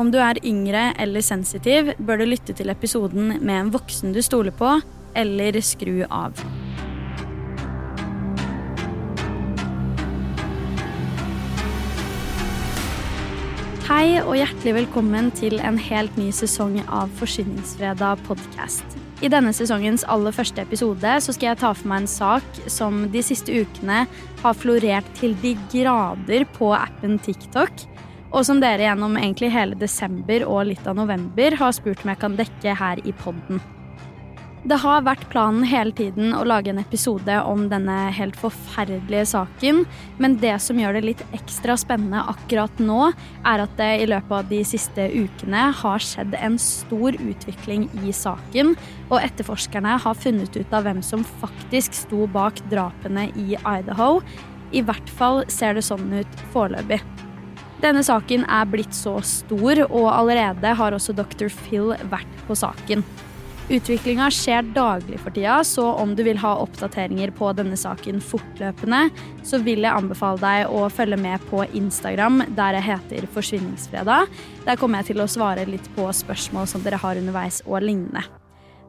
Om du er yngre eller sensitiv, bør du lytte til episoden med en voksen du stoler på, eller skru av. Hei og hjertelig velkommen til en helt ny sesong av Forsyningsfredag podkast. I denne sesongens aller første episode så skal jeg ta for meg en sak som de siste ukene har florert til de grader på appen TikTok, og som dere gjennom egentlig hele desember og litt av november har spurt om jeg kan dekke her i podden. Det har vært planen hele tiden å lage en episode om denne helt forferdelige saken, men det som gjør det litt ekstra spennende akkurat nå, er at det i løpet av de siste ukene har skjedd en stor utvikling i saken, og etterforskerne har funnet ut av hvem som faktisk sto bak drapene i Idaho. I hvert fall ser det sånn ut foreløpig. Denne saken er blitt så stor, og allerede har også dr. Phil vært på saken. Utviklinga skjer daglig for tida, så om du vil ha oppdateringer på denne saken fortløpende, så vil jeg anbefale deg å følge med på Instagram, der jeg heter Forsvinningsfredag. Der kommer jeg til å svare litt på spørsmål som dere har underveis og lignende.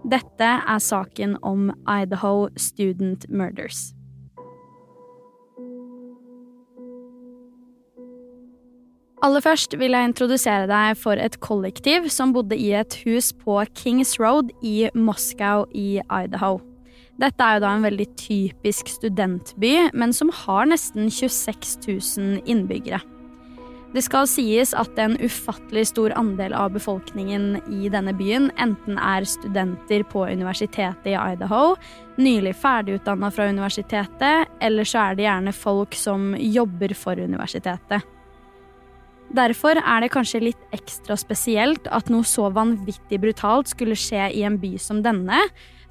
Dette er saken om Idaho Student Murders. Aller først vil jeg introdusere deg for et kollektiv som bodde i et hus på Kings Road i Moscow i Idaho. Dette er jo da en veldig typisk studentby, men som har nesten 26 000 innbyggere. Det skal sies at en ufattelig stor andel av befolkningen i denne byen enten er studenter på universitetet i Idaho, nylig ferdigutdanna fra universitetet, eller så er det gjerne folk som jobber for universitetet. Derfor er det kanskje litt ekstra spesielt at noe så vanvittig brutalt skulle skje i en by som denne,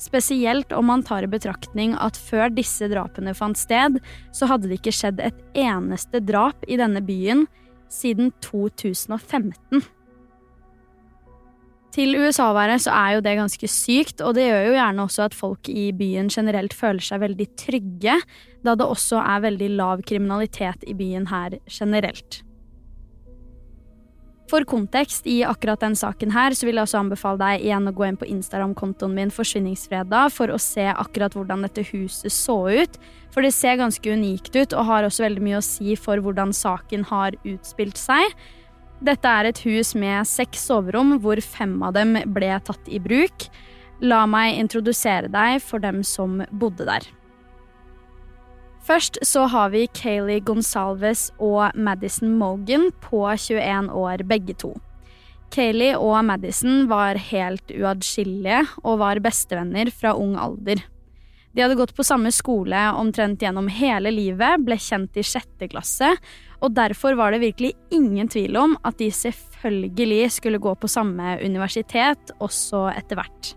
spesielt om man tar i betraktning at før disse drapene fant sted, så hadde det ikke skjedd et eneste drap i denne byen siden 2015. Til USA-været så er jo det ganske sykt, og det gjør jo gjerne også at folk i byen generelt føler seg veldig trygge, da det også er veldig lav kriminalitet i byen her generelt. For kontekst i akkurat den saken her, så vil jeg også anbefale deg igjen å gå inn på Instagram-kontoen min Forsvinningsfredag for å se akkurat hvordan dette huset så ut. For det ser ganske unikt ut og har også veldig mye å si for hvordan saken har utspilt seg. Dette er et hus med seks soverom, hvor fem av dem ble tatt i bruk. La meg introdusere deg for dem som bodde der. Først så har vi Kayleigh Gonsalves og Madison Mogan på 21 år, begge to. Kayleigh og Madison var helt uatskillelige og var bestevenner fra ung alder. De hadde gått på samme skole omtrent gjennom hele livet, ble kjent i sjette klasse, og derfor var det virkelig ingen tvil om at de selvfølgelig skulle gå på samme universitet også etter hvert.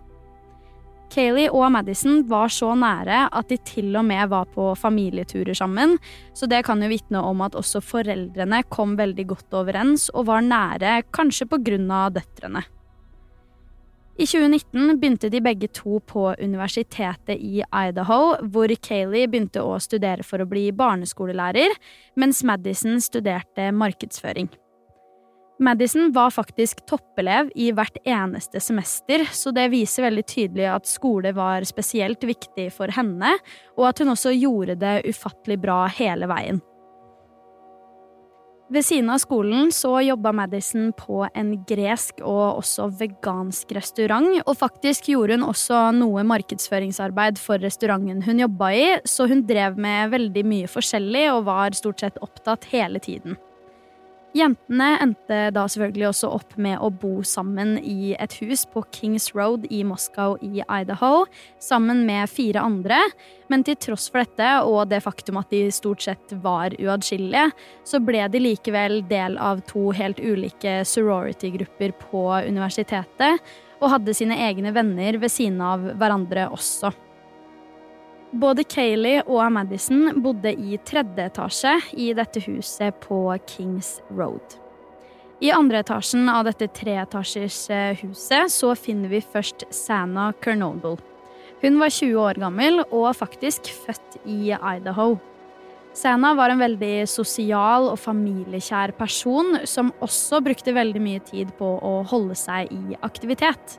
Kayleigh og Madison var så nære at de til og med var på familieturer sammen, så det kan jo vitne om at også foreldrene kom veldig godt overens og var nære, kanskje av døtrene. I 2019 begynte de begge to på universitetet i Idaho, hvor Kayleigh begynte å studere for å bli barneskolelærer, mens Madison studerte markedsføring. Madison var faktisk toppelev i hvert eneste semester, så det viser veldig tydelig at skole var spesielt viktig for henne, og at hun også gjorde det ufattelig bra hele veien. Ved siden av skolen så jobba Madison på en gresk og også vegansk restaurant, og faktisk gjorde hun også noe markedsføringsarbeid for restauranten hun jobba i, så hun drev med veldig mye forskjellig og var stort sett opptatt hele tiden. Jentene endte da selvfølgelig også opp med å bo sammen i et hus på Kings Road i Moskva i Idaho, sammen med fire andre. Men til tross for dette og det faktum at de stort sett var uatskillelige, så ble de likevel del av to helt ulike sorority-grupper på universitetet, og hadde sine egne venner ved siden av hverandre også. Både Kayleigh og Madison bodde i tredje etasje i dette huset på Kings Road. I andre etasjen av dette treetasjers eh, huset så finner vi først Sanna Kernodle. Hun var 20 år gammel og faktisk født i Idaho. Sanna var en veldig sosial og familiekjær person som også brukte veldig mye tid på å holde seg i aktivitet.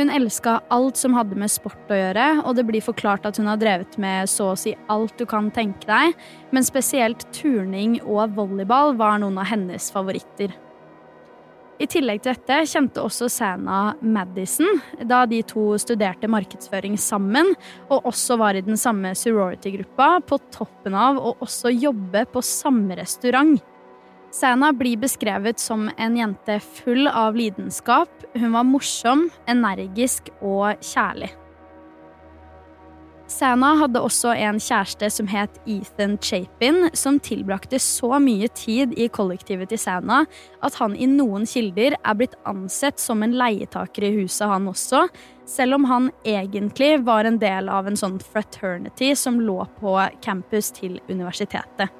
Hun elska alt som hadde med sport å gjøre, og det blir forklart at hun har drevet med så å si alt du kan tenke deg, men spesielt turning og volleyball var noen av hennes favoritter. I tillegg til dette kjente også Sana Madison, da de to studerte markedsføring sammen, og også var i den samme sorority-gruppa, på toppen av å også jobbe på samme restaurant. Sana blir beskrevet som en jente full av lidenskap. Hun var morsom, energisk og kjærlig. Sana hadde også en kjæreste som het Ethan Chapin, som tilbrakte så mye tid i kollektivet til Sana at han i noen kilder er blitt ansett som en leietaker i huset, han også, selv om han egentlig var en del av en sånn fraternity som lå på campus til universitetet.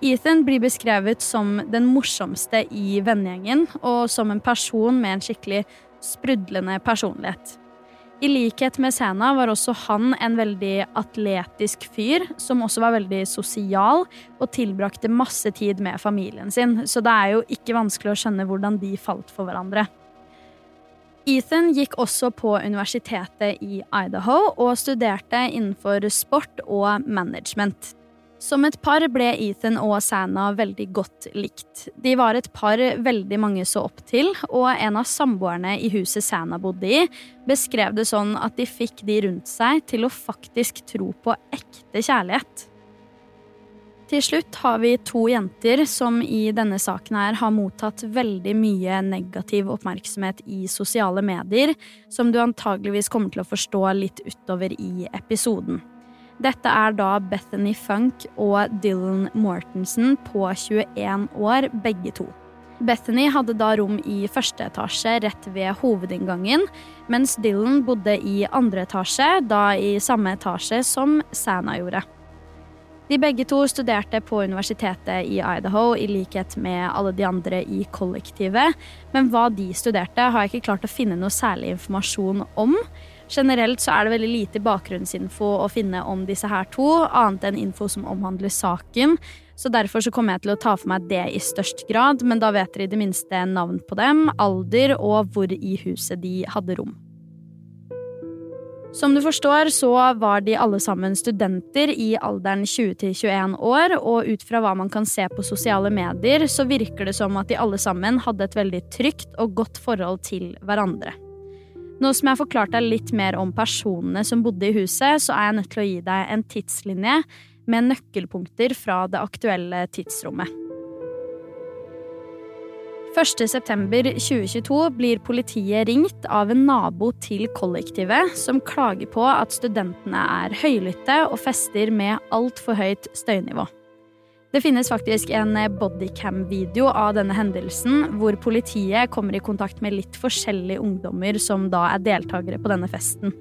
Ethan blir beskrevet som den morsomste i vennegjengen, og som en person med en skikkelig sprudlende personlighet. I likhet med Sena var også han en veldig atletisk fyr, som også var veldig sosial og tilbrakte masse tid med familien sin, så det er jo ikke vanskelig å skjønne hvordan de falt for hverandre. Ethan gikk også på universitetet i Idaho og studerte innenfor sport og management. Som et par ble Ethan og Sana veldig godt likt. De var et par veldig mange så opp til, og en av samboerne i huset Sana bodde i, beskrev det sånn at de fikk de rundt seg til å faktisk tro på ekte kjærlighet. Til slutt har vi to jenter som i denne saken her har mottatt veldig mye negativ oppmerksomhet i sosiale medier, som du antageligvis kommer til å forstå litt utover i episoden. Dette er da Bethany Funk og Dylan Mortensen på 21 år, begge to. Bethany hadde da rom i første etasje rett ved hovedinngangen, mens Dylan bodde i andre etasje, da i samme etasje som Sana gjorde. De begge to studerte på universitetet i Idaho, i likhet med alle de andre i kollektivet. Men hva de studerte, har jeg ikke klart å finne noe særlig informasjon om. Generelt så er det veldig lite bakgrunnsinfo å finne om disse her to, annet enn info som omhandler saken. Så derfor så kommer jeg til å ta for meg det i størst grad, men da vet dere i det minste navn på dem, alder og hvor i huset de hadde rom. Som du forstår, så var de alle sammen studenter i alderen 20 til 21 år, og ut fra hva man kan se på sosiale medier, så virker det som at de alle sammen hadde et veldig trygt og godt forhold til hverandre. Nå som jeg har forklart deg litt mer om personene som bodde i huset, så er jeg nødt til å gi deg en tidslinje med nøkkelpunkter fra det aktuelle tidsrommet. 1.9.2022 blir politiet ringt av en nabo til kollektivet som klager på at studentene er høylytte og fester med altfor høyt støynivå. Det finnes faktisk en bodycam-video av denne hendelsen, hvor politiet kommer i kontakt med litt forskjellige ungdommer som da er deltakere på denne festen.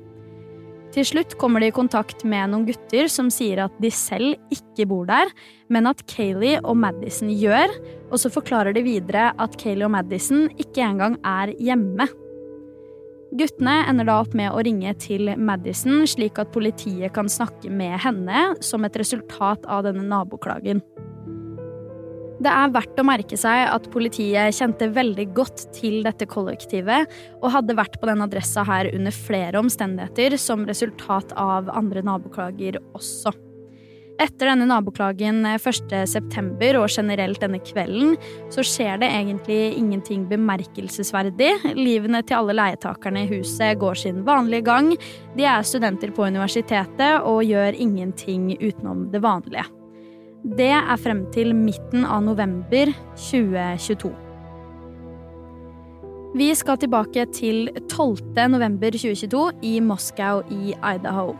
Til slutt kommer de i kontakt med noen gutter som sier at de selv ikke bor der, men at Kayleigh og Madison gjør, og så forklarer de videre at Kayleigh og Madison ikke engang er hjemme. Guttene ender da opp med å ringe til Madison, slik at politiet kan snakke med henne som et resultat av denne naboklagen. Det er verdt å merke seg at politiet kjente veldig godt til dette kollektivet og hadde vært på denne adressa her under flere omstendigheter som resultat av andre naboklager også. Etter denne naboklagen 1.9. og generelt denne kvelden, så skjer det egentlig ingenting bemerkelsesverdig. Livene til alle leietakerne i huset går sin vanlige gang. De er studenter på universitetet og gjør ingenting utenom det vanlige. Det er frem til midten av november 2022. Vi skal tilbake til 12. november 2022 i Moskau i Idaho.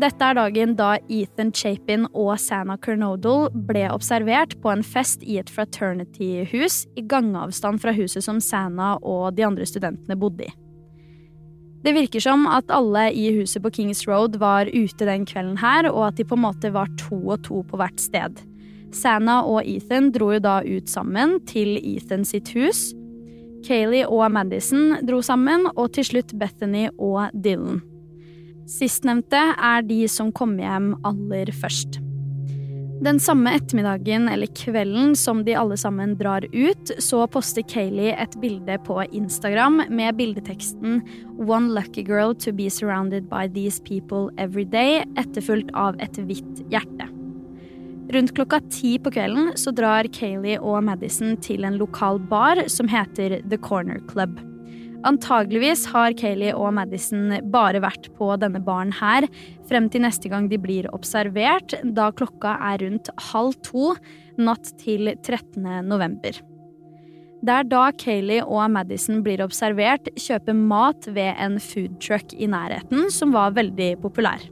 Dette er dagen da Ethan Chapin og Sanna Kernodal ble observert på en fest i et fraternity-hus i gangavstand fra huset som Sanna og de andre studentene bodde i. Det virker som at alle i huset på Kings Road var ute den kvelden her, og at de på en måte var to og to på hvert sted. Sanna og Ethan dro jo da ut sammen til Ethan sitt hus. Kayleigh og Madison dro sammen, og til slutt Bethany og Dylan. Sistnevnte er de som kom hjem aller først. Den samme ettermiddagen eller kvelden som de alle sammen drar ut, så poster Kayleigh et bilde på Instagram med bildeteksten 'One lucky girl to be surrounded by these people every day', etterfulgt av et hvitt hjerte. Rundt klokka ti på kvelden så drar Kayleigh og Madison til en lokal bar som heter The Corner Club. Antageligvis har Kayleigh og Madison bare vært på denne baren her frem til neste gang de blir observert, da klokka er rundt halv to natt til 13. november. Det er da Kayleigh og Madison blir observert kjøpe mat ved en foodtruck i nærheten, som var veldig populær.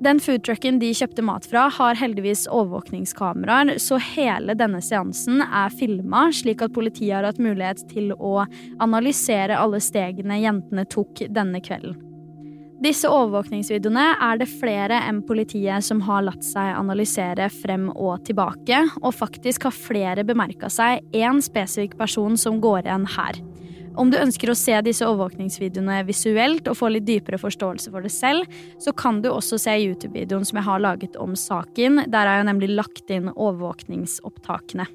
Den foodtrucken de kjøpte mat fra, har heldigvis overvåkningskameraer, så hele denne seansen er filma, slik at politiet har hatt mulighet til å analysere alle stegene jentene tok denne kvelden. Disse overvåkningsvideoene er det flere enn politiet som har latt seg analysere frem og tilbake, og faktisk har flere bemerka seg én spesifikk person som går igjen her. Om du ønsker å se disse overvåkningsvideoene visuelt og få litt dypere forståelse for det selv, så kan du også se YouTube-videoen som jeg har laget om saken. Der har jeg nemlig lagt inn overvåkningsopptakene.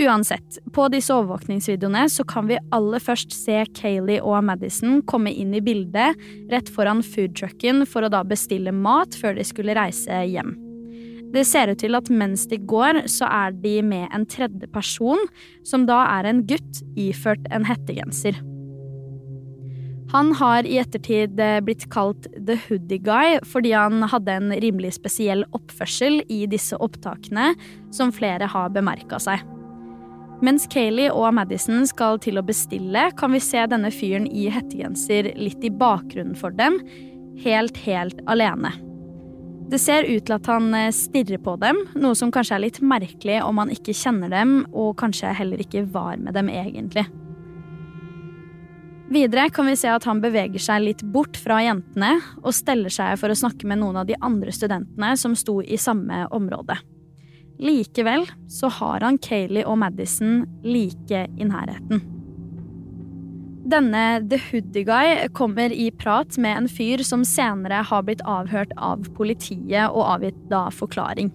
Uansett, på disse overvåkningsvideoene så kan vi aller først se Kayleigh og Madison komme inn i bildet rett foran foodtrucken for å da bestille mat før de skulle reise hjem. Det ser ut til at mens de går, så er de med en tredje person, som da er en gutt iført en hettegenser. Han har i ettertid eh, blitt kalt The Hoodie Guy fordi han hadde en rimelig spesiell oppførsel i disse opptakene, som flere har bemerka seg. Mens Kayleigh og Madison skal til å bestille, kan vi se denne fyren i hettegenser litt i bakgrunnen for dem, helt, helt alene. Det ser ut til at han eh, stirrer på dem, noe som kanskje er litt merkelig om han ikke kjenner dem, og kanskje heller ikke var med dem egentlig. Videre kan vi se at han beveger seg litt bort fra jentene og steller seg for å snakke med noen av de andre studentene som sto i samme område. Likevel så har han Kayleigh og Madison like i nærheten. Denne The Hoodie Guy kommer i prat med en fyr som senere har blitt avhørt av politiet og avgitt da forklaring.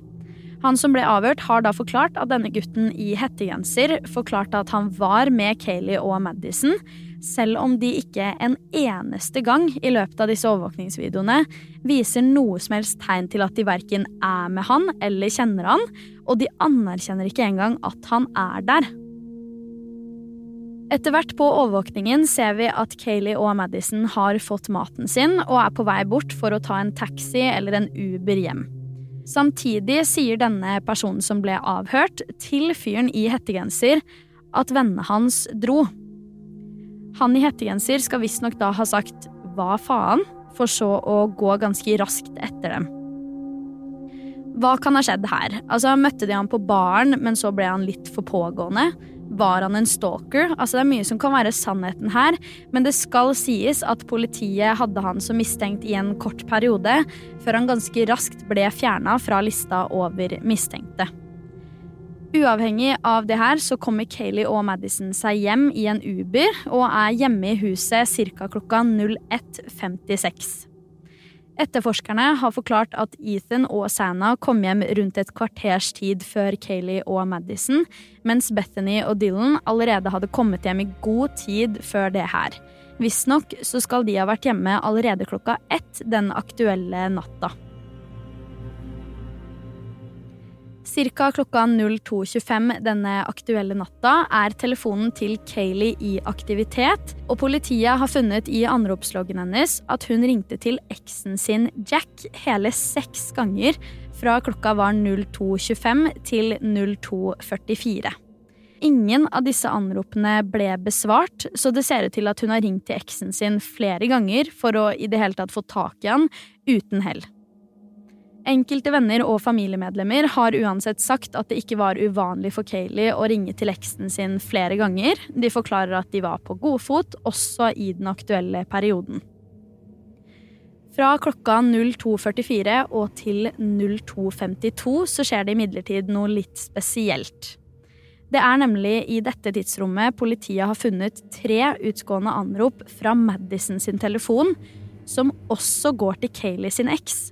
Han som ble avhørt, har da forklart at denne gutten i hettegenser forklarte at han var med Kayleigh og Madison, selv om de ikke en eneste gang i løpet av disse overvåkningsvideoene viser noe som helst tegn til at de verken er med han eller kjenner han, og de anerkjenner ikke engang at han er der. Etter hvert på overvåkningen ser vi at Kayleigh og Madison har fått maten sin og er på vei bort for å ta en taxi eller en Uber hjem. Samtidig sier denne personen som ble avhørt, til fyren i hettegenser at vennene hans dro. Han i hettegenser skal visstnok da ha sagt 'hva faen', for så å gå ganske raskt etter dem. Hva kan ha skjedd her? Altså, Møtte de han på baren, men så ble han litt for pågående? Var han en stalker? Altså Det er mye som kan være sannheten her, men det skal sies at politiet hadde han som mistenkt i en kort periode, før han ganske raskt ble fjerna fra lista over mistenkte. Uavhengig av det her så kommer Kayleigh og Madison seg hjem i en Uber og er hjemme i huset ca. klokka 01.56. Etterforskerne har forklart at Ethan og Sana kom hjem rundt et kvarters tid før Kayleigh og Madison, mens Bethany og Dylan allerede hadde kommet hjem i god tid før det her. Visstnok så skal de ha vært hjemme allerede klokka ett den aktuelle natta. Cirka klokka 02.25 denne aktuelle natta er telefonen til Kayleigh i aktivitet, og politiet har funnet i anropsloggen hennes at hun ringte til eksen sin Jack hele seks ganger fra klokka var 02.25 til 02.44. Ingen av disse anropene ble besvart, så det ser ut til at hun har ringt til eksen sin flere ganger for å i det hele tatt få tak i han, uten hell. Enkelte venner og familiemedlemmer har uansett sagt at det ikke var uvanlig for Kayleigh å ringe til eksen sin flere ganger. De forklarer at de var på godfot, også i den aktuelle perioden. Fra klokka 02.44 og til 02.52 så skjer det imidlertid noe litt spesielt. Det er nemlig i dette tidsrommet politiet har funnet tre utgående anrop fra Madison sin telefon, som også går til Kayleigh sin eks.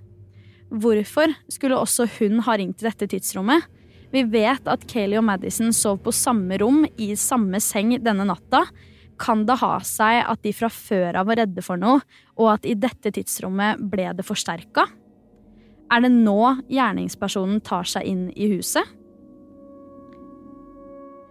Hvorfor skulle også hun ha ringt til dette tidsrommet? Vi vet at Kayleigh og Madison sov på samme rom i samme seng denne natta. Kan det ha seg at de fra før av var redde for noe, og at i dette tidsrommet ble det forsterka? Er det nå gjerningspersonen tar seg inn i huset?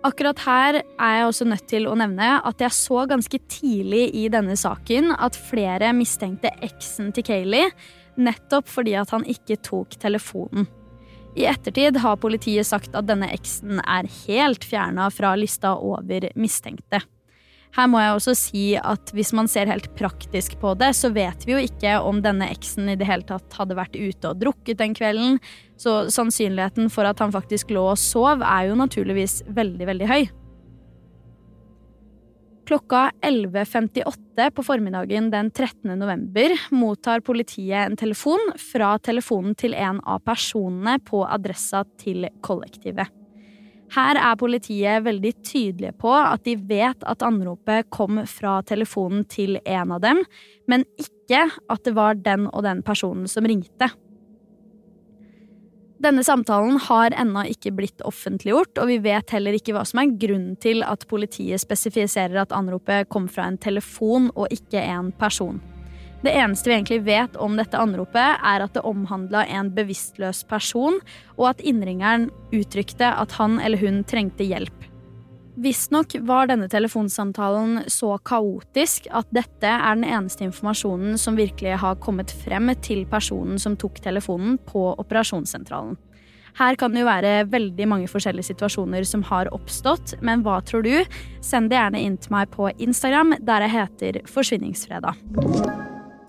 Akkurat her er jeg også nødt til å nevne at jeg så ganske tidlig i denne saken at flere mistenkte eksen til Kayleigh nettopp fordi at han ikke tok telefonen. I ettertid har politiet sagt at denne eksen er helt fjerna fra lista over mistenkte. Her må jeg også si at hvis man ser helt praktisk på det, så vet vi jo ikke om denne eksen i det hele tatt hadde vært ute og drukket den kvelden, så sannsynligheten for at han faktisk lå og sov, er jo naturligvis veldig, veldig høy. Klokka 11.58 på formiddagen den 13. november mottar politiet en telefon fra telefonen til en av personene på adressa til kollektivet. Her er politiet veldig tydelige på at de vet at anropet kom fra telefonen til en av dem, men ikke at det var den og den personen som ringte. Denne samtalen har ennå ikke blitt offentliggjort, og vi vet heller ikke hva som er grunnen til at politiet spesifiserer at anropet kom fra en telefon og ikke en person. Det eneste vi egentlig vet om dette anropet, er at det omhandla en bevisstløs person, og at innringeren uttrykte at han eller hun trengte hjelp. Visstnok var denne telefonsamtalen så kaotisk at dette er den eneste informasjonen som virkelig har kommet frem til personen som tok telefonen på operasjonssentralen. Her kan det jo være veldig mange forskjellige situasjoner som har oppstått, men hva tror du? Send det gjerne inn til meg på Instagram, der jeg heter Forsvinningsfredag.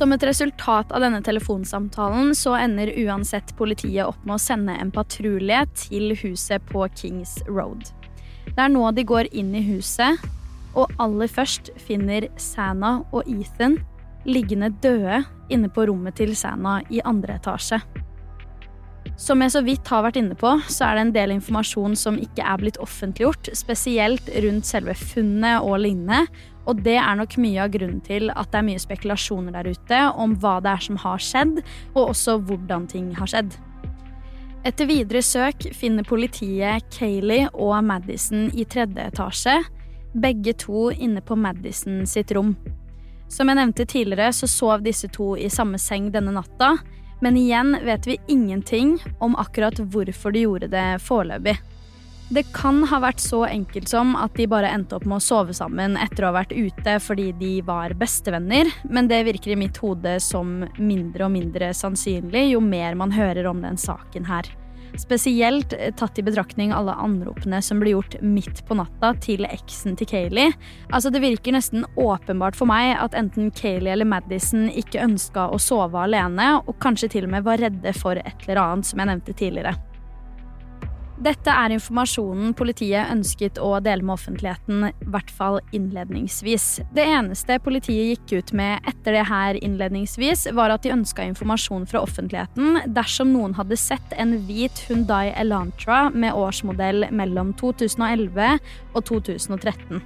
Som et resultat av denne telefonsamtalen så ender uansett politiet opp med å sende en patrulje til huset på Kings Road. Det er nå de går inn i huset, og aller først finner Sana og Ethan liggende døde inne på rommet til Sana i andre etasje. Som jeg så vidt har vært inne på, så er det en del informasjon som ikke er blitt offentliggjort, spesielt rundt selve funnet og lignende, og det er nok mye av grunnen til at det er mye spekulasjoner der ute om hva det er som har skjedd, og også hvordan ting har skjedd. Etter videre søk finner politiet Kayleigh og Madison i tredje etasje, begge to inne på Madison sitt rom. Som jeg nevnte tidligere, så sov disse to i samme seng denne natta, men igjen vet vi ingenting om akkurat hvorfor de gjorde det foreløpig. Det kan ha vært så enkelt som at de bare endte opp med å sove sammen etter å ha vært ute fordi de var bestevenner, men det virker i mitt hode som mindre og mindre sannsynlig jo mer man hører om den saken her. Spesielt eh, tatt i betraktning alle anropene som ble gjort midt på natta til eksen til Kayleigh. Altså, det virker nesten åpenbart for meg at enten Kayleigh eller Madison ikke ønska å sove alene, og kanskje til og med var redde for et eller annet, som jeg nevnte tidligere. Dette er informasjonen politiet ønsket å dele med offentligheten, i hvert fall innledningsvis. Det eneste politiet gikk ut med etter det her innledningsvis, var at de ønska informasjon fra offentligheten dersom noen hadde sett en hvit Hundai Elantra med årsmodell mellom 2011 og 2013.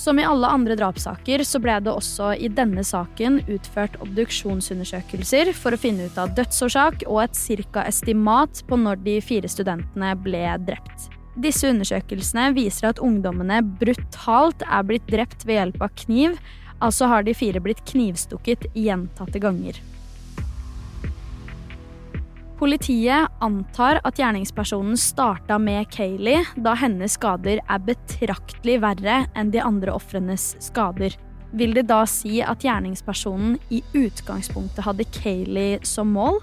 Som i alle andre drapssaker så ble det også i denne saken utført obduksjonsundersøkelser for å finne ut av dødsårsak og et cirka estimat på når de fire studentene ble drept. Disse undersøkelsene viser at ungdommene brutalt er blitt drept ved hjelp av kniv, altså har de fire blitt knivstukket gjentatte ganger. Politiet antar at gjerningspersonen starta med Kayleigh, da hennes skader er betraktelig verre enn de andre ofrenes skader. Vil det da si at gjerningspersonen i utgangspunktet hadde Kayleigh som mål?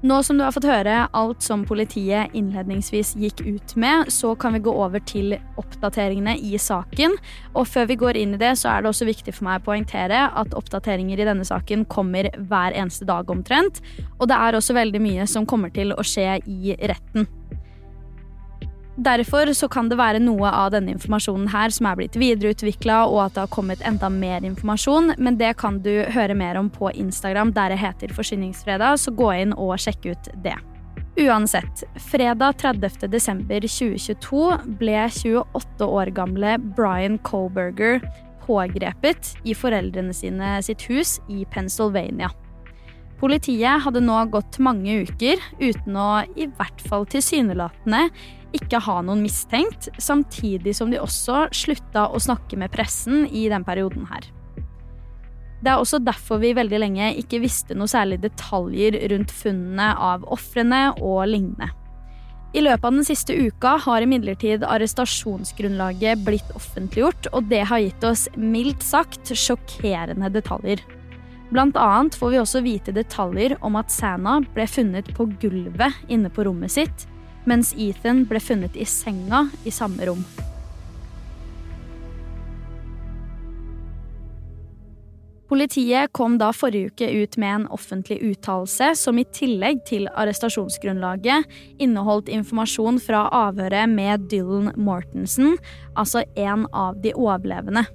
Nå som du har fått høre alt som politiet innledningsvis gikk ut med, så kan vi gå over til oppdateringene i saken. Og før vi går inn i det, så er det også viktig for meg å poengtere at oppdateringer i denne saken kommer hver eneste dag omtrent. Og det er også veldig mye som kommer til å skje i retten. Derfor så kan det være noe av denne informasjonen her som er blitt videreutvikla, og at det har kommet enda mer informasjon, men det kan du høre mer om på Instagram, der det heter Forsyningsfredag, så gå inn og sjekk ut det. Uansett, fredag 30. desember 2022 ble 28 år gamle Brian Coberger pågrepet i foreldrene sine sitt hus i Pennsylvania. Politiet hadde nå gått mange uker uten å, i hvert fall tilsynelatende, ikke ha noen mistenkt, samtidig som de også slutta å snakke med pressen i den perioden her. Det er også derfor vi veldig lenge ikke visste noe særlig detaljer rundt funnene av ofrene og lignende. I løpet av den siste uka har imidlertid arrestasjonsgrunnlaget blitt offentliggjort, og det har gitt oss mildt sagt sjokkerende detaljer. Blant annet får vi også vite detaljer om at Sana ble funnet på gulvet inne på rommet sitt, mens Ethan ble funnet i senga i samme rom. Politiet kom da forrige uke ut med en offentlig uttalelse som i tillegg til arrestasjonsgrunnlaget inneholdt informasjon fra avhøret med Dylan Mortensen, altså en av de overlevende.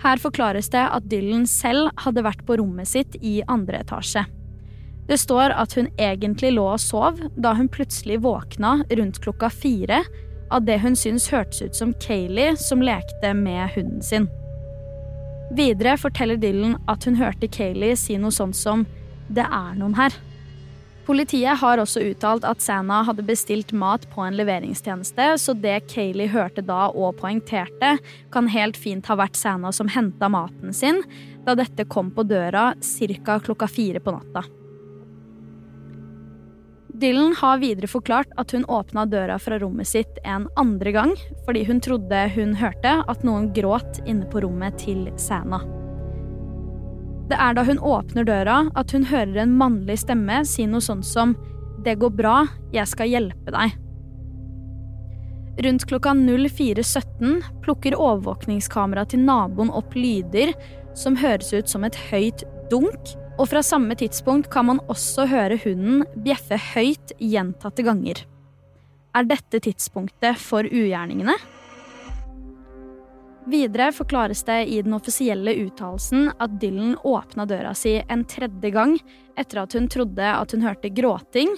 Her forklares det at Dylan selv hadde vært på rommet sitt i andre etasje. Det står at hun egentlig lå og sov da hun plutselig våkna rundt klokka fire av det hun syns hørtes ut som Kayleigh som lekte med hunden sin. Videre forteller Dylan at hun hørte Kayleigh si noe sånt som 'det er noen her'. Politiet har også uttalt at Sana hadde bestilt mat på en leveringstjeneste, så det Kayleigh hørte da og poengterte, kan helt fint ha vært Sana som henta maten sin da dette kom på døra ca. klokka fire på natta. Dylan har videre forklart at hun åpna døra fra rommet sitt en andre gang fordi hun trodde hun hørte at noen gråt inne på rommet til Sana. Det er da hun åpner døra at hun hører en mannlig stemme si noe sånt som 'Det går bra, jeg skal hjelpe deg'. Rundt klokka 04.17 plukker overvåkningskameraet til naboen opp lyder som høres ut som et høyt dunk og fra samme tidspunkt kan man også høre hunden bjeffe høyt gjentatte ganger. Er dette tidspunktet for ugjerningene? Videre forklares det i den offisielle uttalelsen at Dylan åpna døra si en tredje gang etter at hun trodde at hun hørte gråting,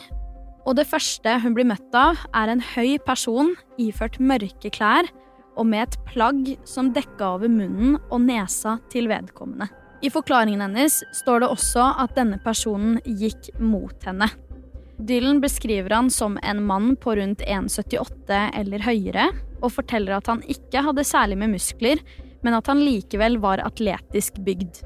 og det første hun blir møtt av, er en høy person iført mørke klær og med et plagg som dekka over munnen og nesa til vedkommende. I forklaringen hennes står det også at denne personen gikk mot henne. Dylan beskriver han som en mann på rundt 1,78 eller høyere, og forteller at han ikke hadde særlig med muskler, men at han likevel var atletisk bygd.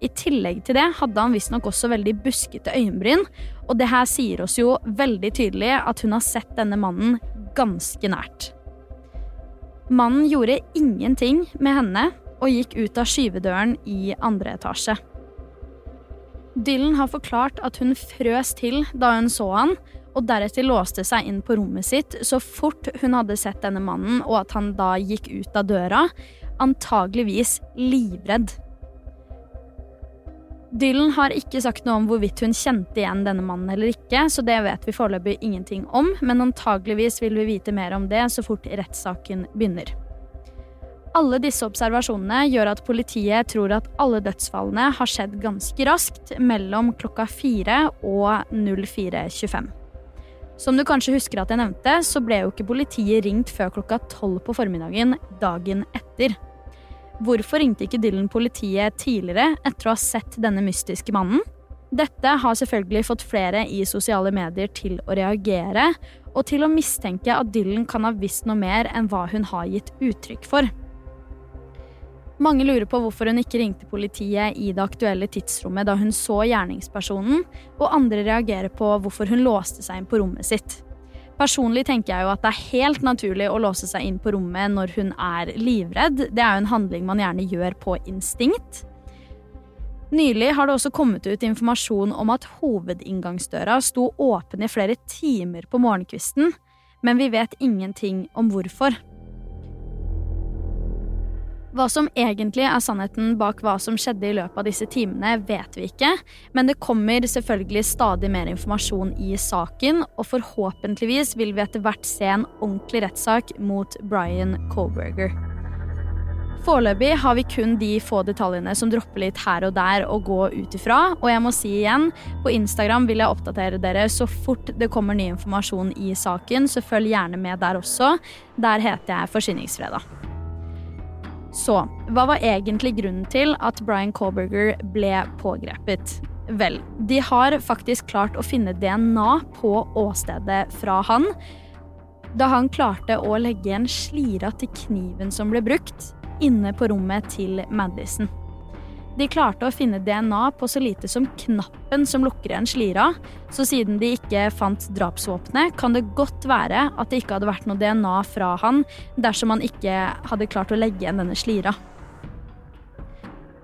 I tillegg til det hadde han visstnok også veldig buskete øyenbryn, og det her sier oss jo veldig tydelig at hun har sett denne mannen ganske nært. Mannen gjorde ingenting med henne, og gikk ut av skyvedøren i andre etasje. Dylan har forklart at hun frøs til da hun så han, og deretter låste seg inn på rommet sitt så fort hun hadde sett denne mannen, og at han da gikk ut av døra, antageligvis livredd. Dylan har ikke sagt noe om hvorvidt hun kjente igjen denne mannen eller ikke, så det vet vi foreløpig ingenting om, men antageligvis vil vi vite mer om det så fort rettssaken begynner. Alle disse observasjonene gjør at politiet tror at alle dødsfallene har skjedd ganske raskt mellom klokka 4 og 04.25. Som du kanskje husker at jeg nevnte, så ble jo ikke politiet ringt før klokka 12 på formiddagen dagen etter. Hvorfor ringte ikke Dylan politiet tidligere etter å ha sett denne mystiske mannen? Dette har selvfølgelig fått flere i sosiale medier til å reagere, og til å mistenke at Dylan kan ha visst noe mer enn hva hun har gitt uttrykk for. Mange lurer på hvorfor hun ikke ringte politiet i det aktuelle tidsrommet da hun så gjerningspersonen, og andre reagerer på hvorfor hun låste seg inn på rommet sitt. Personlig tenker jeg jo at det er helt naturlig å låse seg inn på rommet når hun er livredd. Det er jo en handling man gjerne gjør på instinkt. Nylig har det også kommet ut informasjon om at hovedinngangsdøra sto åpen i flere timer på morgenkvisten, men vi vet ingenting om hvorfor. Hva som egentlig er sannheten bak hva som skjedde i løpet av disse timene, vet vi ikke, men det kommer selvfølgelig stadig mer informasjon i saken, og forhåpentligvis vil vi etter hvert se en ordentlig rettssak mot Brian Colberger. Foreløpig har vi kun de få detaljene som dropper litt her og der å gå ut ifra, og jeg må si igjen, på Instagram vil jeg oppdatere dere så fort det kommer ny informasjon i saken, så følg gjerne med der også. Der heter jeg Forsyningsfredag. Så hva var egentlig grunnen til at Brian Colberger ble pågrepet? Vel, de har faktisk klart å finne DNA på åstedet fra han. Da han klarte å legge en slira til kniven som ble brukt, inne på rommet til Madison. De klarte å finne DNA på så lite som knappen som lukker igjen slira, så siden de ikke fant drapsvåpenet, kan det godt være at det ikke hadde vært noe DNA fra han dersom han ikke hadde klart å legge igjen denne slira.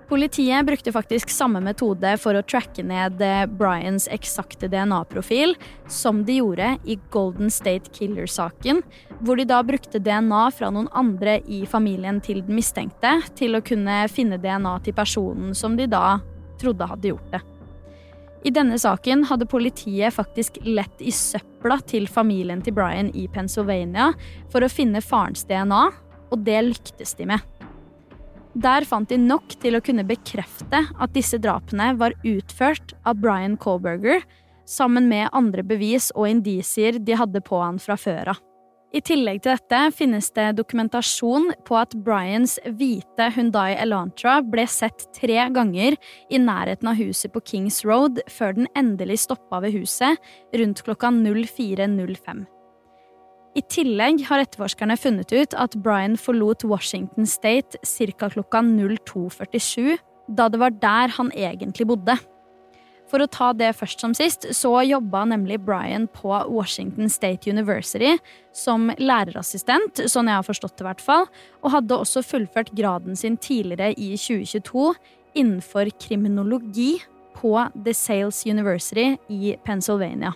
Politiet brukte faktisk samme metode for å tracke ned eh, Bryans eksakte DNA-profil som de gjorde i Golden State Killer-saken, hvor de da brukte DNA fra noen andre i familien til den mistenkte til å kunne finne DNA til personen som de da trodde hadde gjort det. I denne saken hadde politiet faktisk lett i søpla til familien til Brian i Pennsylvania for å finne farens DNA, og det lyktes de med. Der fant de nok til å kunne bekrefte at disse drapene var utført av Brian Colberger, sammen med andre bevis og indisier de hadde på han fra før av. I tillegg til dette finnes det dokumentasjon på at Bryans hvite Hundai Elantra ble sett tre ganger i nærheten av huset på Kings Road før den endelig stoppa ved huset rundt klokka 04.05. I tillegg har etterforskerne funnet ut at Brian forlot Washington State ca. klokka 02.47, da det var der han egentlig bodde. For å ta det først som sist, så jobba nemlig Brian på Washington State University som lærerassistent, sånn jeg har forstått det i hvert fall, og hadde også fullført graden sin tidligere i 2022 innenfor kriminologi på The Sales University i Pennsylvania.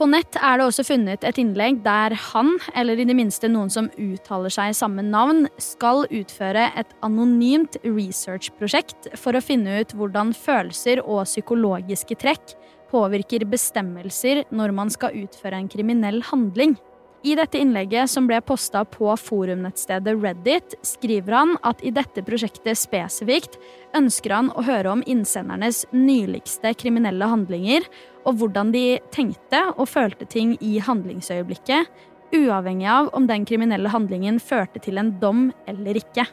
På nett er det også funnet et innlegg der han, eller i det minste noen som uttaler seg samme navn, skal utføre et anonymt researchprosjekt for å finne ut hvordan følelser og psykologiske trekk påvirker bestemmelser når man skal utføre en kriminell handling. I dette innlegget, som ble posta på forumnettstedet Reddit, skriver han at i dette prosjektet spesifikt ønsker han å høre om innsendernes nyligste kriminelle handlinger, og hvordan de tenkte og følte ting i handlingsøyeblikket, uavhengig av om den kriminelle handlingen førte til en dom eller ikke.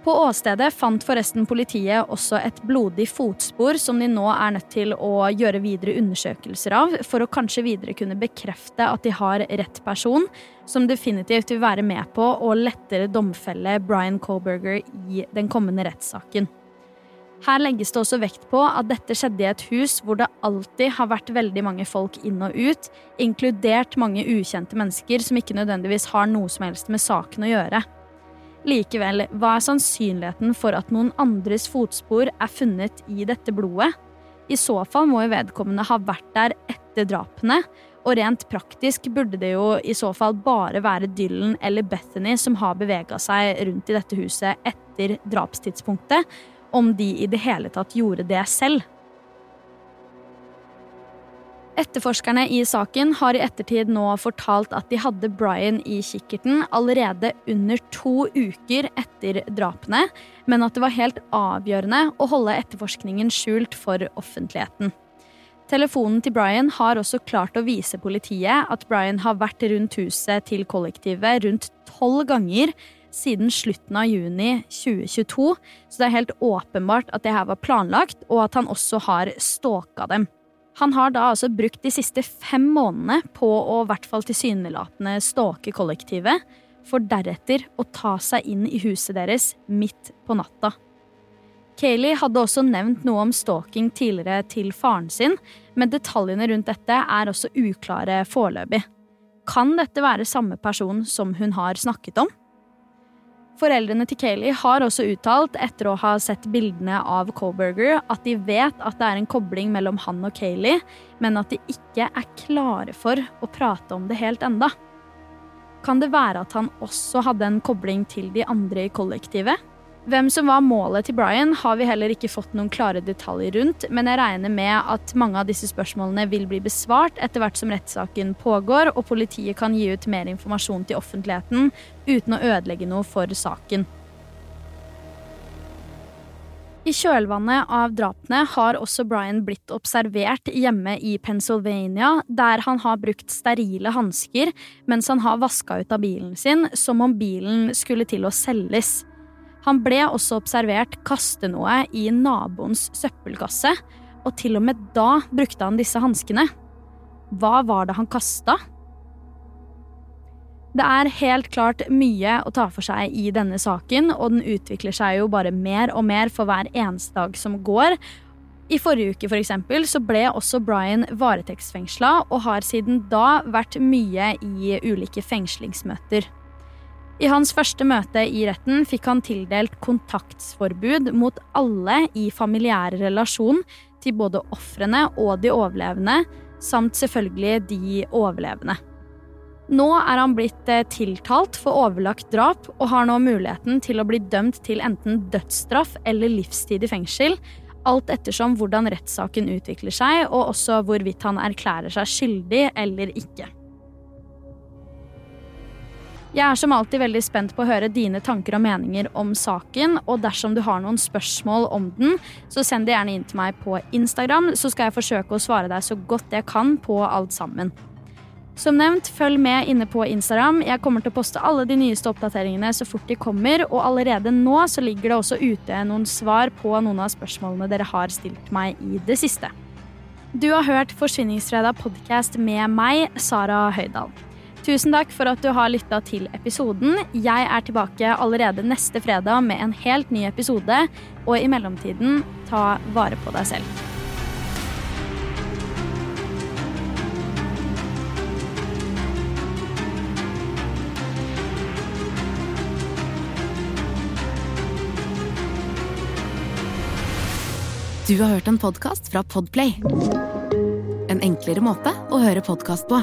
På åstedet fant forresten politiet også et blodig fotspor som de nå er nødt til å gjøre videre undersøkelser av, for å kanskje videre kunne bekrefte at de har rett person, som definitivt vil være med på å lettere domfelle Brian Colberger i den kommende rettssaken. Her legges det også vekt på at dette skjedde i et hus hvor det alltid har vært veldig mange folk inn og ut, inkludert mange ukjente mennesker som ikke nødvendigvis har noe som helst med saken å gjøre. Likevel, hva er sannsynligheten for at noen andres fotspor er funnet i dette blodet? I så fall må jo vedkommende ha vært der etter drapene, og rent praktisk burde det jo i så fall bare være Dylan eller Bethany som har bevega seg rundt i dette huset etter drapstidspunktet, om de i det hele tatt gjorde det selv. Etterforskerne i saken har i ettertid nå fortalt at de hadde Brian i kikkerten allerede under to uker etter drapene, men at det var helt avgjørende å holde etterforskningen skjult for offentligheten. Telefonen til Brian har også klart å vise politiet at Brian har vært rundt huset til kollektivet rundt tolv ganger siden slutten av juni 2022, så det er helt åpenbart at det her var planlagt, og at han også har stalka dem. Han har da altså brukt de siste fem månedene på å i hvert fall tilsynelatende stalke kollektivet, for deretter å ta seg inn i huset deres midt på natta. Kayleigh hadde også nevnt noe om stalking tidligere til faren sin, men detaljene rundt dette er også uklare foreløpig. Kan dette være samme person som hun har snakket om? Foreldrene til Kayleigh har også uttalt, etter å ha sett bildene av Coburger, at de vet at det er en kobling mellom han og Kayleigh, men at de ikke er klare for å prate om det helt enda. Kan det være at han også hadde en kobling til de andre i kollektivet? Hvem som var målet til Brian, har vi heller ikke fått noen klare detaljer rundt, men jeg regner med at mange av disse spørsmålene vil bli besvart etter hvert som rettssaken pågår og politiet kan gi ut mer informasjon til offentligheten uten å ødelegge noe for saken. I kjølvannet av drapene har også Brian blitt observert hjemme i Pennsylvania, der han har brukt sterile hansker mens han har vaska ut av bilen sin, som om bilen skulle til å selges. Han ble også observert kaste noe i naboens søppelkasse, og til og med da brukte han disse hanskene. Hva var det han kasta? Det er helt klart mye å ta for seg i denne saken, og den utvikler seg jo bare mer og mer for hver eneste dag som går. I forrige uke for eksempel, så ble også Brian varetektsfengsla, og har siden da vært mye i ulike fengslingsmøter. I hans første møte i retten fikk han tildelt kontaktsforbud mot alle i familiær relasjon til både ofrene og de overlevende, samt selvfølgelig de overlevende. Nå er han blitt eh, tiltalt for overlagt drap og har nå muligheten til å bli dømt til enten dødsstraff eller livstid i fengsel, alt ettersom hvordan rettssaken utvikler seg, og også hvorvidt han erklærer seg skyldig eller ikke. Jeg er som alltid veldig spent på å høre dine tanker og meninger om saken, og dersom du har noen spørsmål om den, så send det gjerne inn til meg på Instagram, så skal jeg forsøke å svare deg så godt jeg kan på alt sammen. Som nevnt, følg med inne på Instagram. Jeg kommer til å poste alle de nyeste oppdateringene så fort de kommer, og allerede nå så ligger det også ute noen svar på noen av spørsmålene dere har stilt meg i det siste. Du har hørt Forsvinningsfredag podkast med meg, Sara Høydahl. Tusen takk for at du har lytta til episoden. Jeg er tilbake allerede neste fredag med en helt ny episode. Og i mellomtiden, ta vare på deg selv. Du har hørt en podkast fra Podplay. En enklere måte å høre podkast på.